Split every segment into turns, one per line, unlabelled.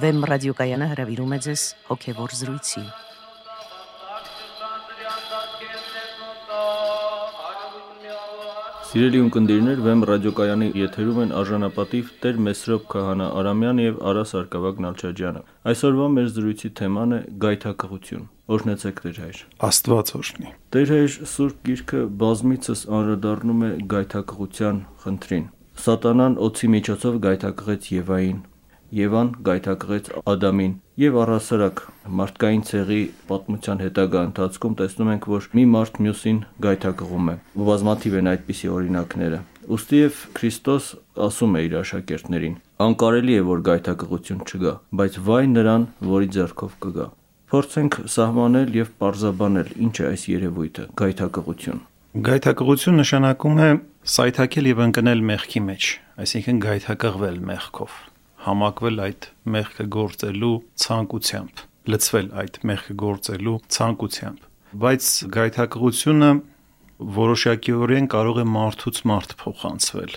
Վեմ ռադիոկայանը հրավիրում է ձեզ հոգևոր զրույցի։
Սիրելի ունկնդիրներ, Վեմ ռադիոկայանի եթերում են արժանապատիվ Տեր Մեսրոպ Քահանա Արամյան եւ Արա Սարգսակ Նալչաջյանը։ Այսօրվա մեր զրույցի թեման է գայթակղություն։ Օրհնեցեք Տեր հայր։
Աստված օրհնի։
Տեր հայր Սուրբ Գիրքը բազմիցս անդրադառնում է գայթակղության խնդրին։ Սատանան օծի միջոցով գայթակղեց Եվային, Եվան գայթակղեց Ադամին եւ առասարակ մարդկային ցեղի պատմության հետագա ընթացքում տեսնում ենք, որ մի մարդ մյուսին գայթակղում է։ Բազմաթիվ են այդպիսի օրինակները։ Ոստի եւ Քրիստոս ասում է իր աշակերտներին. անկարելի է որ գայթակղություն չգա, բայց վայ նրան, որի ձեռքով կգա։ Փորձենք սահմանել եւ parzabanել ինչ է այս երևույթը՝ գայթակղություն։
Գայթակղություն նշանակում է սայթակել եւ ընկնել մեղքի մեջ, այսինքն գայթակղվել մեղքով համակվել այդ մեղքը գործելու ցանկությամբ, լծվել այդ մեղքը գործելու ցանկությամբ։ Բայց գայթակղությունը որոշակիորեն կարող է մարդուց մարդ փոխանցվել։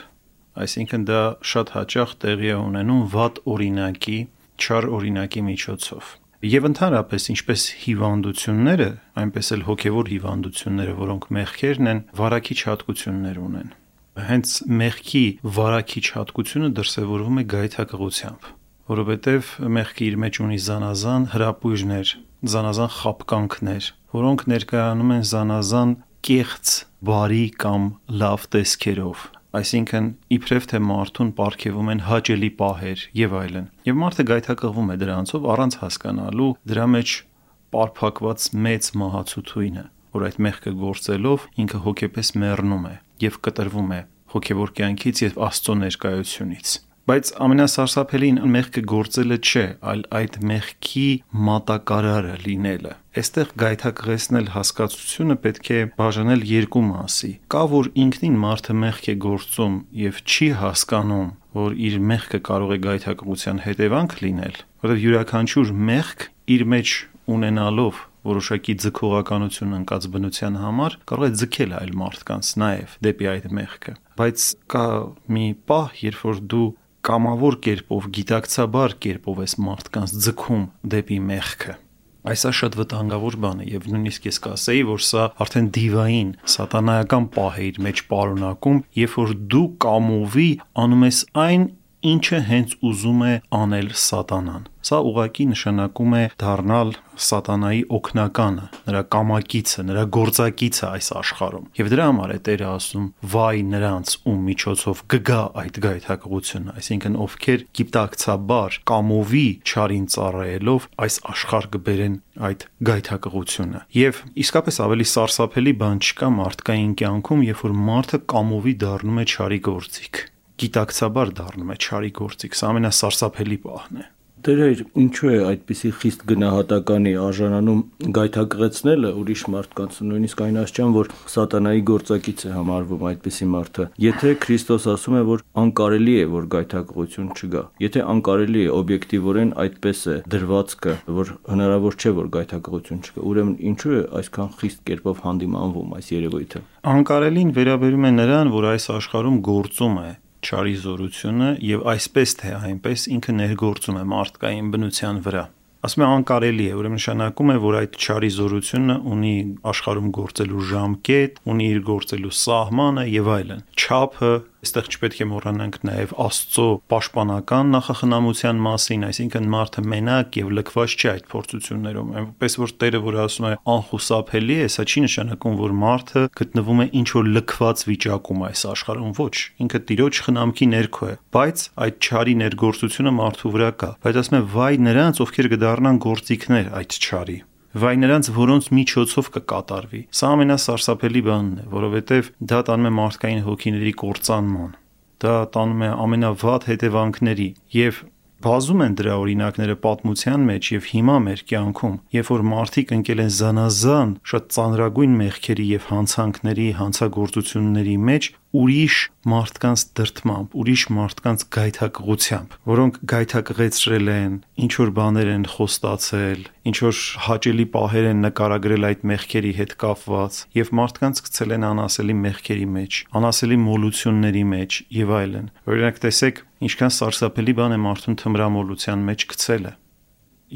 Այսինքն դա շատ հաճախ տեղի է ունենում վատ օրինակի, չար օրինակի միջոցով։ Եվ ընդհանրապես ինչպես հիվանդությունները, այնպես էլ հոգևոր հիվանդությունները, որոնք մեղքերն են, վարակիչ հատկություններ ունեն հենց մեղքի վարակիչ հատկությունը դրսևորվում է գայթակղությամբ, որովհետև մեղքը իր մեջ ունի զանազան հրապույրներ, զանազան խապկանքներ, որոնք ներկայանում են զանազան կեղծ, բարի կամ լավ տեսքերով, այսինքն իբրև թե մարդուն ապարգևում են հաճելի պահեր եւ այլն։ Եվ մարդը գայթակղվում է դրանցով առանց հասկանալու դրա մեջ պարփակված մեծ մահացութույնը, որ այդ մեղքը գործելով ինքը հոգեպես մեռնում է եւ կտրվում է հոգեվոր կյանքից եւ Աստծո ներկայությունից։ Բայց ամենասարսափելին մեղքը գործելը չէ, այլ այդ մեղքի մատակարարը լինելը։ Այստեղ գայթակղեցնել հասկացությունը պետք է բաժանել երկու մասի։ Կա որ ինքնին մարդը մեղք է գործում եւ չի հասկանում, որ իր մեղքը կարող է գայթակղության հետևանք լինել, որովհետեւ յուրաքանչյուր մեղք իր մեջ ունենալով որոշակի ձգողականություն ընկած բնության համար կարող է ձգել այլ մարդկանց նաև դեպի այդ մեղքը բայց կա մի պահ երբ որ դու կամավոր կերպով գիտակցաբար կերպով ես մարդկանց ձգում դեպի մեղքը Այսա շատ վտանգավոր բան է եւ նույնիսկ ես կասեի, որ սա արդեն դիվային սատանայական պահ է իր մեջ պարունակում, երբ որ դու կամովի անում ես այն, ինչը հենց ուզում է անել սատանան։ Սա ուղակի նշանակում է դառնալ սատանայի օկնականը, նրա կամակիցը, նրա գործակիցը այս աշխարհում։ Եվ դրա համար է Տերը ասում. «Վայ նրանց, ում միջոցով կգա այդ գայթակղությունը», այսինքն ովքեր գիտակցաբար կամովի չարին ծառայելով այս աշխարհ կբերեն այդ գայթակղությունը։ Եվ իսկապես ավելի սարսափելի բան չկա մարդկային կյանքում, երբ որ մարդը կամովի դառնում է չարի գործիք գիտակցաբար դառնում է չարի գործիք։ Սա ամենասարսափելի պահն է։
Դերեր, ինչու է այդպիսի խիստ գնահատականի արժանանում գայթակղեցնելը ուրիշ մարդկանց, նույնիսկ այն աշճան, որ սատանայի գործակից է համարվում այդպիսի մարդը։ Եթե Քրիստոս ասում է, որ անկարելի է, որ գայթակղություն չգա, եթե անկարելի է օբյեկտիվորեն այդպես է դրվածքը, որ հնարավոր չէ, որ գայթակղություն չկա, ուրեմն ինչու է այսքան խիստ կերպով հանդիմանվում այս երևույթը։
Անկարելին վերաբերում է նրան, որ այս աշխարհում գործում է չարի զորությունը եւ այսպես թե այնպես ինքը ներգործում է մարդկային բնության վրա ասում է անկարելի է, ուրեմն նշանակում է, որ այդ չարի զորությունը ունի աշխարհում գործելու ժամկետ, ունի իր գործելու սահմանը եւ այլն։ Չափը Այստեղ չպետք է մոռանանք նաև Աստծո պաշտպանական նախախնամության մասին, այսինքն մարդը մենակ եւ լքված չէ այդ փորձություններում։ Այնպես որ Տերը որ ասում է անխուսափելի է, սա չի նշանակում, որ մարդը գտնվում է ինչ որ լքված վիճակում այս աշխարհում, ոչ, ինքը Տիրոջ խնամքի ներքո է, բայց այդ չարի ներգործությունը մարդու վրա կա։ Բայց ասում է վայ նրանց, ովքեր կդառնան գործիքներ այդ չարի վայ նրանց, որոնց միջոցով կկատարվի։ Սա ամենասարսափելի բանն է, որովհետև դա տանում է մարդկային հոգիների կործանման։ Դա տանում է ամենավատ հետևանքների եւ բազում են դրա օրինակները պատմության մեջ եւ հիմա մեր կյանքում, երբ որ մարդիկ ընկել են զանազան շատ ծանրագույն մեղքերի եւ հանցանքների, հանցագործությունների մեջ, ուրիշ մարդկանց դրդմամբ, ուրիշ մարդկանց գայթակղությամբ, որոնք գայթակղեցրել են, ինչ որ բաներ են խոստացել, ինչ որ հաճելի պահեր են նկարագրել այդ մեղքերի հետ կապված եւ մարդկանց գցել են անասելի մեղքերի մեջ, անասելի մոլությունների մեջ եւ այլն։ Օրինակ տեսեք, ինչքան սարսափելի բան է մարդուն թմրամոլության մեջ գցելը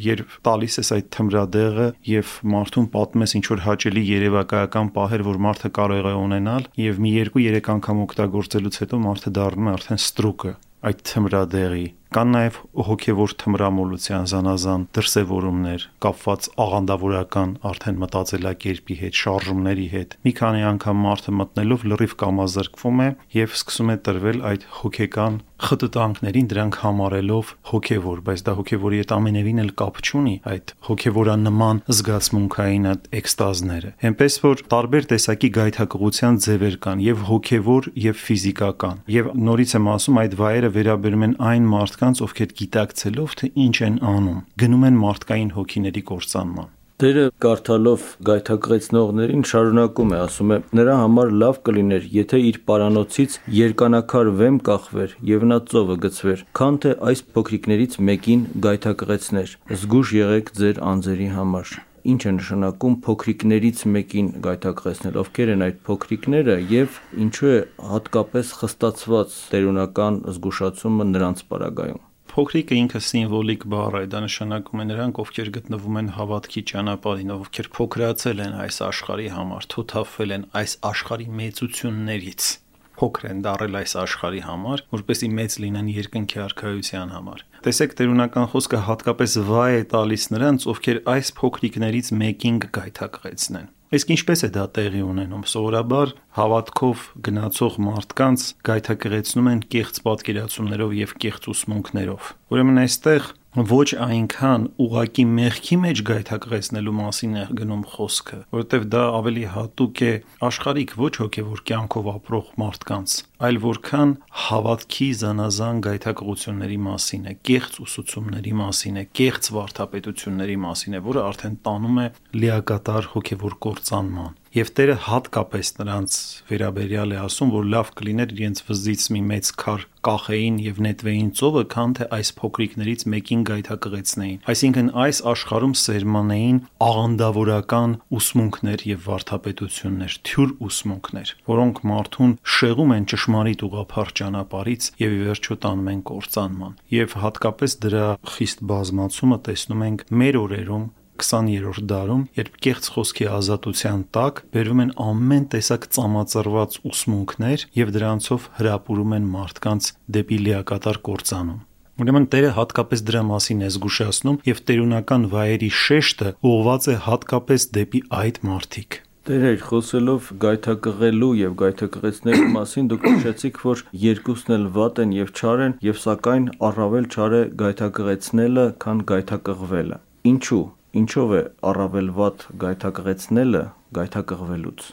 երբ տալիս ես այդ թմրադեղը եւ մարդուն պատմում ես ինչ որ հաճելի երևակայական պահեր, որ մարդը կարող է ունենալ եւ մի 2-3 անգամ օգտագործելուց հետո մարդը դառնում է արդեն ստրուկը այդ թմրադեղի Կան նաև հոգևոր թմրամոլության զանազան դրսևորումներ, կապված աղանդավորական արդեն մտածելակերպի հետ, շարժումների հետ։ Մի քանի անգամ մարդը մտնելով լրիվ կամազրկվում է եւ սկսում է տրվել այդ հոգեկան խտտանքներին դրանք համարելով հոգևոր, բայց դա հոգևորի հետ ամենևին էլ կապ չունի այդ հոգևորանման զգացմունքային այդ էքստազները։ Հեմպես որ տարբեր տեսակի գայթակղության ձևեր կան եւ հոգևոր եւ ֆիզիկական։ Եվ նորից եմ ասում այդ վայրը վերաբերում են այն մարդ մարդկանց, ովքեր գիտակցելով թե ինչ են անում, գնում են մարդկային հոգիների կործանման։
Տերը կարդալով գայթակղեցնողներին շարունակում է, ասում է. նրա համար լավ կլիներ, եթե իր պարանոցից երկանակար վեմ կախվեր եւ նա ծովը գցվեր, քան թե այս փոքրիկներից մեկին գայթակղեցներ։ Զգուշ եղեք ձեր անձերի համար ինչ է նշանակում փոքրիկներից մեկին գայթակղեցնել, ովքեր են այդ փոքրիկները եւ ինչու է հատկապես խստացված տերունական զգուշացումը նրանց պարագայում։
Փոքրիկը ինքը սիմվոլիկ բառ է, դա նշանակում է նրանք, ովքեր գտնվում են հավատքի ճանապարհին, ովքեր փոքրացել են այս աշխարհի համար, թոթափվել են այս աշխարհի մեծություններից փոքր են դարել այս աշխարհի համար, որպեսի մեծ լինեն երկնքի արքայության համար։ Տեսեք, տերունական խոսքը հատկապես վայ է տալիս նրանց, ովքեր այս փոքրիկներից մեկին կգայթակղեցնեն։ Իսկ ինչպես է դա տեղի ունենում։ Սովորաբար հավատքով գնացող մարդկանց գայթակղեցնում են կեղծ պատկերացումներով եւ կեղծ ուսմունքներով։ Ուրեմն այստեղ ոչ այնքան ուղակի մեղքի մեջ գայթակղեցնելու մասին է գնում խոսքը, որովհետև դա ավելի հատուկ է աշխարհիկ ոչ հոգևոր կյանքով ապրող մարդկանց, այլ որքան հավատքի զանազան գայթակղությունների մասին է, կեղծ ուսուցումների մասին է, կեղծ վարդապետությունների մասին է, որը արդեն տանում է լիակատար հոգևոր կործանման եւ Տերը հատկապես նրանց վերաբերյալ է ասում, որ լավ կլիներ իրենց վզից մի մեծ քար կախեին եւ նետվեին ծովը, քան թե այս փոքրիկներից մեկին գայթակղեցնեին։ Այսինքն այս աշխարհում սերմանեին աղանդավորական ուսմունքներ եւ վարդապետություններ, թյուր ուսմունքներ, որոնք մարդուն շեղում են ճշմարիտ ուղափառ ճանապարից եւ ի վերջո տանում են կործանման։ Եվ հատկապես դրա խիստ բազմացումը տեսնում ենք մեր օրերում 20-րդ դարում, երբ կեղծ խոսքի ազատության տակ բերվում են ամեն տեսակ ծամածրված ուսմունքներ եւ դրանցով հրապուրում են մարդկանց դեպի լիակատար կործանում։ Ուրեմն Տերը հատկապես դրա մասին է զգուշացնում եւ տերունական վայերի շեշտը ուղված է հատկապես դեպի այդ մարդիկ։
Տեր խոսելով գայթակղելու եւ գայթակղեցնելու մասին դուք նշեցիք, որ երկուսն էլ վատ են եւ չար են, եւ սակայն առավել չար է գայթակղեցնելը, քան գայթակղվելը։ Ինչու՞ Ինչով է առավել վատ գայթակղեցնելը գայթակղվելուց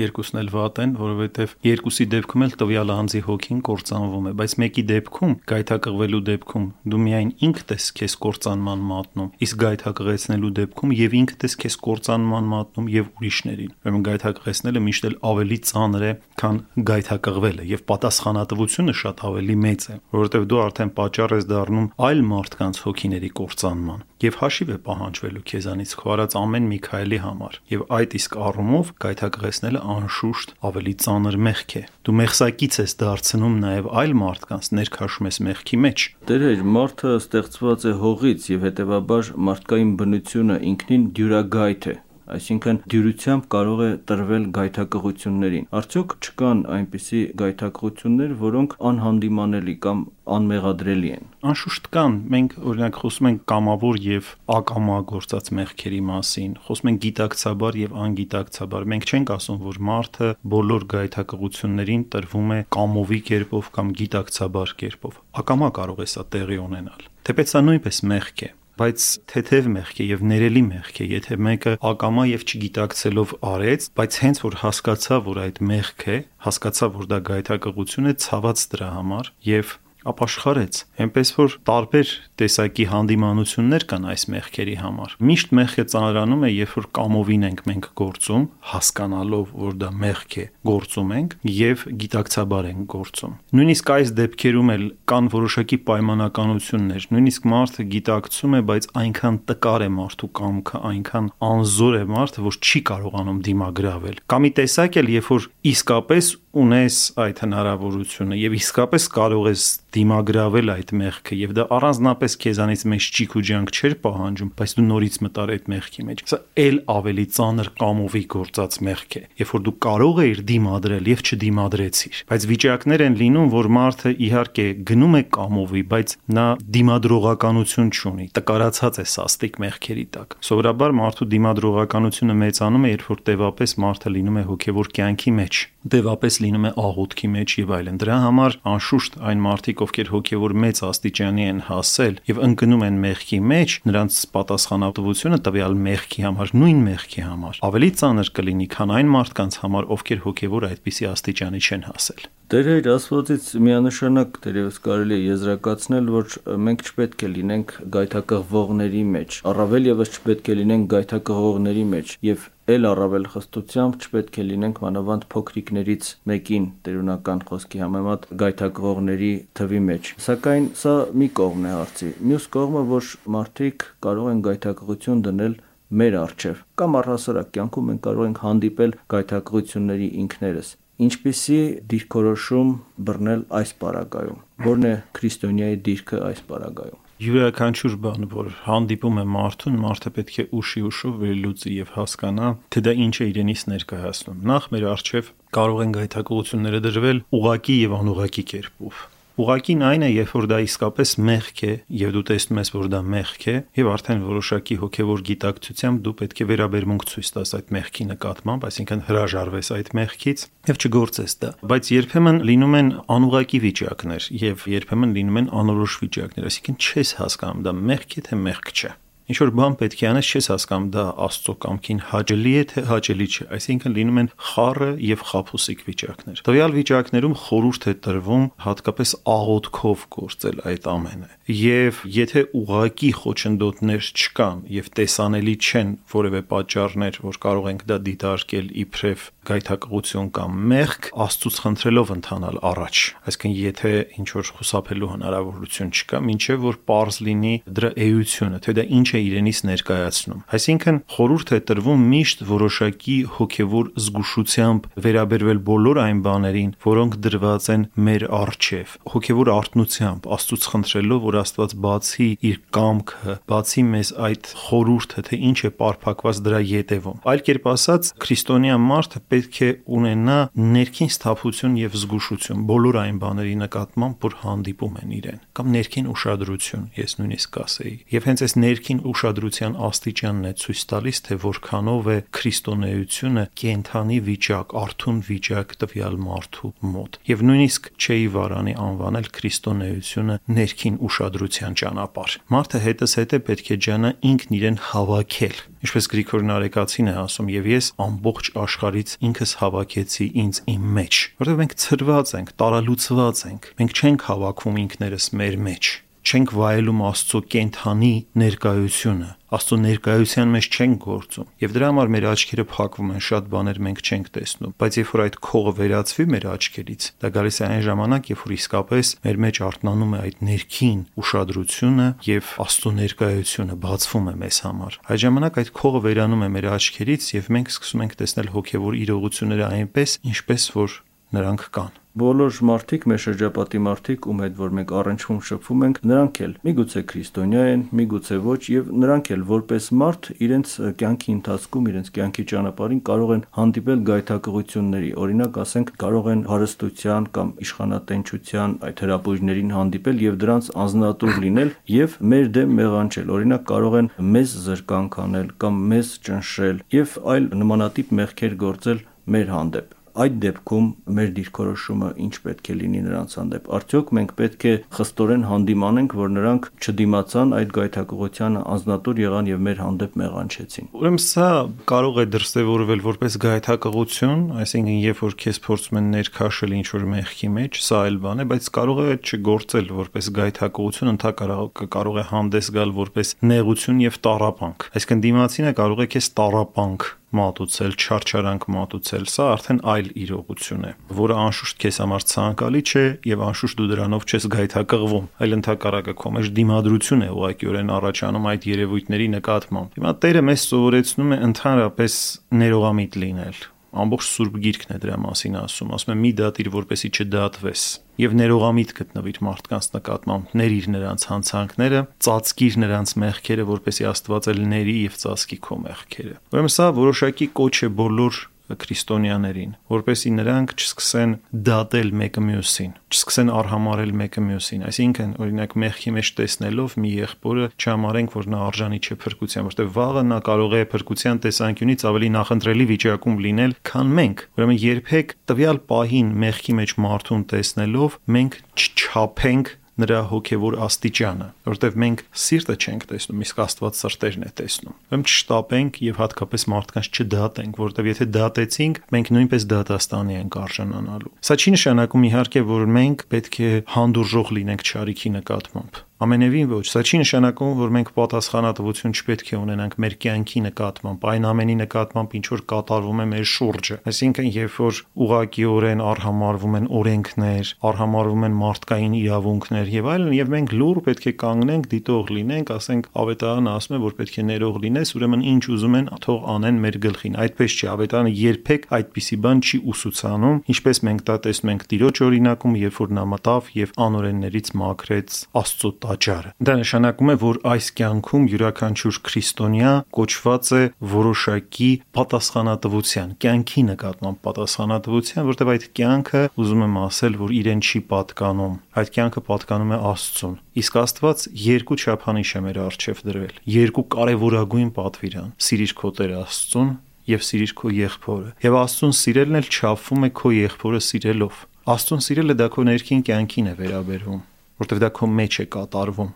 երկուսն էլ վատ են, որովհետև երկուսի դեպքում էլ տվյալ անձի հոգին կործանվում է, բայց մեկի դեպքում գայթակղվելու դեպքում դու միայն ինքդ ես քեզ կործանման մատնում, իսկ գայթակղեցնելու դեպքում եւ ինքդ ես քեզ կործանման մատնում եւ ուրիշներին։ Ուրեմն գայթակղեցնելը միշտ էլ ավելի ծանր է, քան գայթակղվելը եւ պատասխանատվությունը շատ ավելի մեծ է, որովհետև դու արդեն պատճառ ես դառնում այլ մարդկանց հոգիների կործանման եւ հաշիվ է պահանջվելու քեզանից քո արած ամեն մի քայլի համար եւ այդ իսկ առումով գայթակղեցնելը անշուշտ ավելի ծանր մեղք է դու մեղսակից ես դարձնում նաեւ այլ մարդկանց ներքաշում ես մեղքի մեջ
դեր մարդը ստեղծված է հողից եւ հետեւաբար մարդկային բնությունը ինքնին դյուրագայթ է այսինքն դյուրությամբ կարող է տրվել գայթակղություններին։ Արդյոք չկան այնպիսի գայթակղություններ, որոնք անհանդիմանելի կամ անմեղադրելի են։
Անշուշտ կան։ Մենք օրինակ խոսում ենք կամավոր եւ ակամա գործած մեղքերի մասին, խոսում ենք գիտակցաբար եւ անգիտակցաբար։ Մենք չենք ասում, որ մարդը բոլոր գայթակղություններին տրվում է կամովի կերպով կամ գիտակցաբար կերպով։ Ակամա կարող է սա տեղի ունենալ։ Թեպետ սա նույնպես մեղք է բայց թեթև մեղք է եւ ներելի մեղք է, եթե մեկը ակամա եւ չգիտակցելով արեց, բայց հենց որ հասկացա, որ այդ մեղք է, հասկացա, որ դա գայթակղություն է, ցաված դրա համար եւ ապաշխարեց։ Էնպես որ տարբեր տեսակի հանդիմանություններ կան այս մեղքերի համար։ Միշտ մեղքը ծանրանում է, երբ որ կամովին ենք մենք գործում, հասկանալով, որ դա մեղք է, գործում ենք եւ գիտակցաբար ենք գործում։ Նույնիսկ այս դեպքերում էլ կան որոշակի պայմանականություններ։ Նույնիսկ մարդը գիտակցում է, բայց այնքան տկար է մարդու կամքը, այնքան անզոր է մարդը, որ չի կարողանում դիմագրավել։ Կամ ի տեսակ էլ, երբ որ իսկապես ունես այդ հնարավորությունը եւ իսկապես կարող ես դիմագրավել այդ մեղքը եւ դա առանձնապես քեզանից մեծ ճիք ու ջանք չէր պահանջում, բայց դու նորից մտար այդ մեղքի մեջ։ Սա ել ավելի ծանր կամովի գործած մեղք է, երբ որ դու կարող ես դիմադրել եւ չդիմադրեցիր։ Բայց վիճակներ են լինում, որ մարդը իհարկե գնում է կամովի, բայց նա դիմադրողականություն չունի, տկարացած է սաստիկ մեղքերի տակ։ Սովորաբար մարդու դիմադրողականությունը մեծանում է, երբ որ տևապես մարդը լինում է հոգեվոր կյանքի մեջ դեպապես լինում է աղոթքի մեջ եւ այլն։ Դրա համար անշուշտ այն մարդիկ, ովքեր հոգեվոր մեծ աստիճանի են հասել եւ ընկնում են մեղքի մեջ, նրանց պատասխանատվությունը տվյալ մեղքի համար, նույն մեղքի համար, ավելի ծանր կլինի, քան այն մարդկանց համար, ովքեր հոգեվոր այդպիսի աստիճանի չեն հասել։
Տեր Աստվածից միանշանակ դերևս կարելի է եզրակացնել, որ մենք չպետք է լինենք գայթակղվողների մեջ, առավել եւս չպետք է լինենք գայթակղողների մեջ եւ ել առավել խստությամբ չպետք է լինենք մանավանդ փոքրիկներից մեկին տերունական խոսքի համեմատ գայթակղողների թվի մեջ։ Սակայն սա մի կողմն է հարցի։ Մյուս կողմը, որ մարդիկ կարող են գայթակղություն դնել մեր արչև կամ առհասարակ կյանքում մենք կարող ենք հանդիպել գայթակղությունների ինքներս ինչպիսի դիրքորոշում բռնել այս պարագայում որն է քրիստոնյայի դիրքը այս պարագայում
յուրաքանչյուր բան, որ հանդիպում է մարդուն, մարդը պետք է ուշի ուշով վերլուծի եւ հասկանա, թե դա ինչ է իրենից ներկայացնում։ Նախ մեր արժեվ կարող են գայթակղությունները դրվել ուղակի եւ անուղակի կերպով Ուղղակին այն է, երբ որ դա իսկապես մեղք է, եւ դու տեսնում ես, որ դա մեղք է, եւ արդեն որոշակի հոգեվոր գիտակցությամբ դու պետք է վերաբերմունք ցույց տաս այդ մեղքի նկատմամբ, այսինքն հրաժարվես այդ մեղքից եւ չգործես դա։ Բայց երբեմն լինում են անուղակի վիճակներ եւ երբեմն լինում են անորոշ վիճակներ, այսինքն չես հասկանում դա մեղք է թե մեղք չէ ինչ որ բան պետք է անես, չես հասկանում դա Աստծո կամքին հաճելի է թե հաճելի չէ։ Այսինքն լինում են խառը եւ խափուսիկ վիճակներ։ Տվյալ վիճակներում խորուրդ է տրվում հատկապես աղոթքով գործել այդ ամենը։ Եվ եթե ուղակի խոչընդոտներ չկան եւ տեսանելի չեն որևէ պատճառներ, որ կարող ենք դա դիտարկել իբրև գայթակղություն կամ մեղք, Աստծուց խնդրելով ընթանալ առաջ։ Այսինքն եթե ինչ որ խուսափելու հնարավորություն չկա, ինչեւ որ པարզ լինի դրա էությունը, թե դա ինչ է իրենից ներկայացնում։ Այսինքն խորհուրդ է տրվում միշտ որոշակի հոգևոր զգուշությամբ վերաբերվել բոլոր այն բաներին, որոնք դրված են մեր առջև, հոգևոր արտնությամբ, Աստծուց խնդրելով, որ Աստված բացի իր կամքը, բացի մեզ այդ խորհուրդը, թե ինչ է պարփակված դրա յետևում։ Այլ կերպ ասած, քրիստոնյա մարդը պետք է ունենա ներքին սթափություն եւ զգուշություն բոլոր այն բաների նկատմամբ, որ հանդիպում են իրեն, կամ ներքին ուշադրություն, ես նույնիսկ կասեի։ Եվ հենց այս ներքին ուշադրության աստիճանն է ցույց տալիս, թե որքանով է քրիստոնեությունը կենթանի վիճակ, արթուն վիճակ տվյալ մարդու մոտ։ Եվ նույնիսկ չէի վարանի անվանել քրիստոնեությունը ներքին ուշադրության ճանապարհ։ Մարդը հետս հետե պետք է ջանա ինքն իրեն հավաքել Ինչպես Գրիգոր Նարեկացին է ասում, եւ ես ամբողջ աշխարից ինքս հավաքեցի ինձ իմ մեջ, որովհետեւ մենք ծրված ենք, տարալուծված ենք։ Մենք չենք հավաքվում ինքներս մեր մեջ չենք վայելում Աստծո կենթանի ներկայությունը, Աստծո ներկայության մեջ չենք գործում։ Եվ դրա համար մեր աչքերը փակվում են, շատ բաներ մենք չենք տեսնում։ Բայց երբ որ այդ քողը վերածվի մեր աչքերից, դա գալիս է այն ժամանակ, երբ որ իսկապես մեր մեջ արտնանում է այդ ներքին ուշադրությունը եւ Աստծո ներկայությունը բացվում է մեզ համար։ Այդ ժամանակ այդ քողը վերանում է մեր աչքերից եւ մենք սկսում ենք տեսնել հոգեվոր իրողությունները այնպես, ինչպես որ նրանք կան
բոլոր մարդիկ, մեր շրջապատի մարդիկ, ում հետ որ մենք առնչվում շփվում ենք, նրանք էլ միգուցե քրիստոնյա են, միգուցե ոչ, եւ նրանք էլ որպես մարդ իրենց կյանքի ընթացքում, իրենց կյանքի ճանապարհին կարող են հանդիպել գայթակղությունների։ Օրինակ, ասենք, կարող են հարստության կամ իշխանատենչության այդ հրապույրներին հանդիպել եւ դրանց անznատուր լինել եւ մեր դեմ մեղանչել։ Օրինակ, կարող են մեզ զրկանք անել կամ մեզ ճնշել եւ այլ նմանատիպ մեղքեր գործել մեր հանդեպ այդ դեպքում մեր դիրքորոշումը ինչ պետք է լինի նրանց հանդեպ։ Արդյոք մենք պետք է խստորեն հանդիմանենք, որ նրանք չդիմացան այդ գայթակղությանը, անznատուր եղան եւ մեր հանդեպ մեղանչեցին։
Ուրեմն սա կարող է դրսևորվել որպես գայթակղություն, այսինքն երբ որ քեզ փորձում են ներքաշել ինչ որ մեղքի մեջ, սա այլ բան է, բայց կարող է չգործել որպես գայթակղություն, ընդհակառակը կարող է հանդես գալ որպես նեղություն եւ տարապանք։ Այսինքն դիմացինը կարող է քեզ տարապանք մատուցել, չարչարանք մատուցել, սա արդեն այլ իրողություն է, որը անշուշտ քեզ համար ցանկալի չէ եւ անշուշտ դու դրանով չես գայթակղվում, այլ ընդհակառակը քո մեջ դիմադրություն է ուղղակիորեն առաջանում այդ երևույթների նկատմամբ։ Հիմա Տերը մեզ սովորեցնում է ընդհանրապես ներողամիտ լինել ամբողջ Սուրբ Գիրքն է դրա մասին ասում, ասում է մի դատիր, որպեսի չդատվես եւ ներողամիտ գտնվիր մարդկանց նկատմամբ, ների նրանց հանցանքները, ծածկիր նրանց մեղքերը, որպեսի Աստված էլ ների եւ ծածկի քո մեղքերը։ Ուրեմն սա որոշակի կոչ է բոլոր քրիստոնյաներին, որպեսի նրանք չսկսեն դատել մեկը մյուսին, չսկսեն արհամարել մեկը մյուսին։ Այսինքն, օրինակ մեղքի մեջ տեսնելով մի եղբորը չհամարենք, որ նա արժանի չէ փրկության, որտեղ վաղը նա կարող է փրկության տեսանկյունից ավելի նախընտրելի վիճակում լինել, քան մենք։ Ուրեմն երբեք տվյալ պահին մեղքի մեջ մարդուն տեսնելով մենք չչափենք նրա հոգևոր աստիճանը, որովհետև մենք սիրտը չենք տեսնում, իսկ Աստված սրտերն է տեսնում։ Ուրեմն չշտապենք եւ հատկապես մարդկանց չդատենք, որովհետև եթե դատեցինք, մենք նույնպես դատաստանի ենք արժանանալու։ Սա չի նշանակում իհարկե, որ մենք պետք է հանդուրժող լինենք ճարիքի նկատմամբ Ամենևին ոչ, սա չի նշանակում, որ մենք պատասխանատվություն չպետք է ունենանք մեր կյանքի նկատմամբ, այն ամենի նկատմամբ, ինչ որ կատարվում է մեր շուրջը։ Այսինքն, երբ որ ուղղակիորեն արհամարվում են օրենքներ, արհամարվում են մարդկային իրավունքներ եւ այլն, եւ մենք լուր պետք է կանգնենք, դիտող լինենք, ասենք ավետարանը ասում է, որ պետք է ներող լինես, ուրեմն ինչ ուզում են, թող անեն մեր գլխին։ Այդպես չի, ավետարանը երբեք այդպիսի բան չի ուսուցանում, ինչպես մենք դա տեսնում ենք Տիրոջ օրինակում, երբ որ նա մտավ եւ անօրեններից մաքրեց Աստծո տաճարը։ Դա նշանակում է, որ այս կյանքում յուրաքանչյուր քրիստոնյա կոչված է որոշակի պատասխանատվության, կյանքի նկատմամբ պատասխանատվության, որտեղ այդ կյանքը ուզում եմ ասել, որ իրեն չի պատկանում։ Այդ կյանքը պատկանում է Աստծուն։ Իսկ Աստված երկու չափանիշ է մեր առջև դրվել։ Երկու կարևորագույն պատվիրան՝ սիրիր քո Տեր Աստծուն եւ սիրիր քո եղբորը։ Եվ Աստծուն սիրելն էլ չափվում է քո եղբորը սիրելով։ Աստծուն սիրելը դա քո ներքին կյանքին է վերաբերվում որտեղ դա քո մեջ է կատարվում։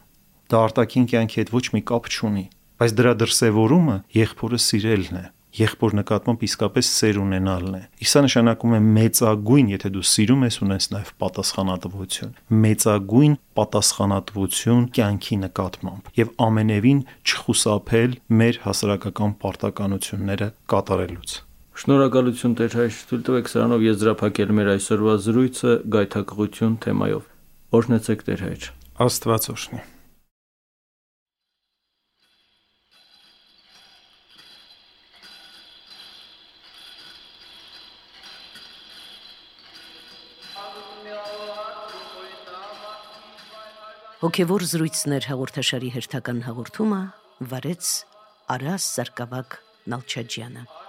Դա արտաքին կյանքի հետ ոչ մի կապ չունի, բայց դրա դրսևորումը եղբորը սիրելն է եղբոր նկատմամբ իսկապես սեր ունենալն է։ Իսա նշանակում է մեծագույն, եթե դու սիրում ես, ունես նաև պատասխանատվություն։ Մեծագույն պատասխանատվություն կյանքի նկատմամբ եւ ամենևին չխուսափել մեր հասարակական պարտականությունները կատարելուց։
Շնորհակալություն Տեր հայր, թույլ տվեք սրանով եզրափակել մեր այսօրվա զրույցը գայթակղություն թեմայով։ Օրհնեցեք Տեր հայր։
Աստված օրհնի։
Հոգևոր զրույցներ հաղորդաշարի հերթական հաղորդումը վարեց Արաս Սարգսակ Նալչաջյանը։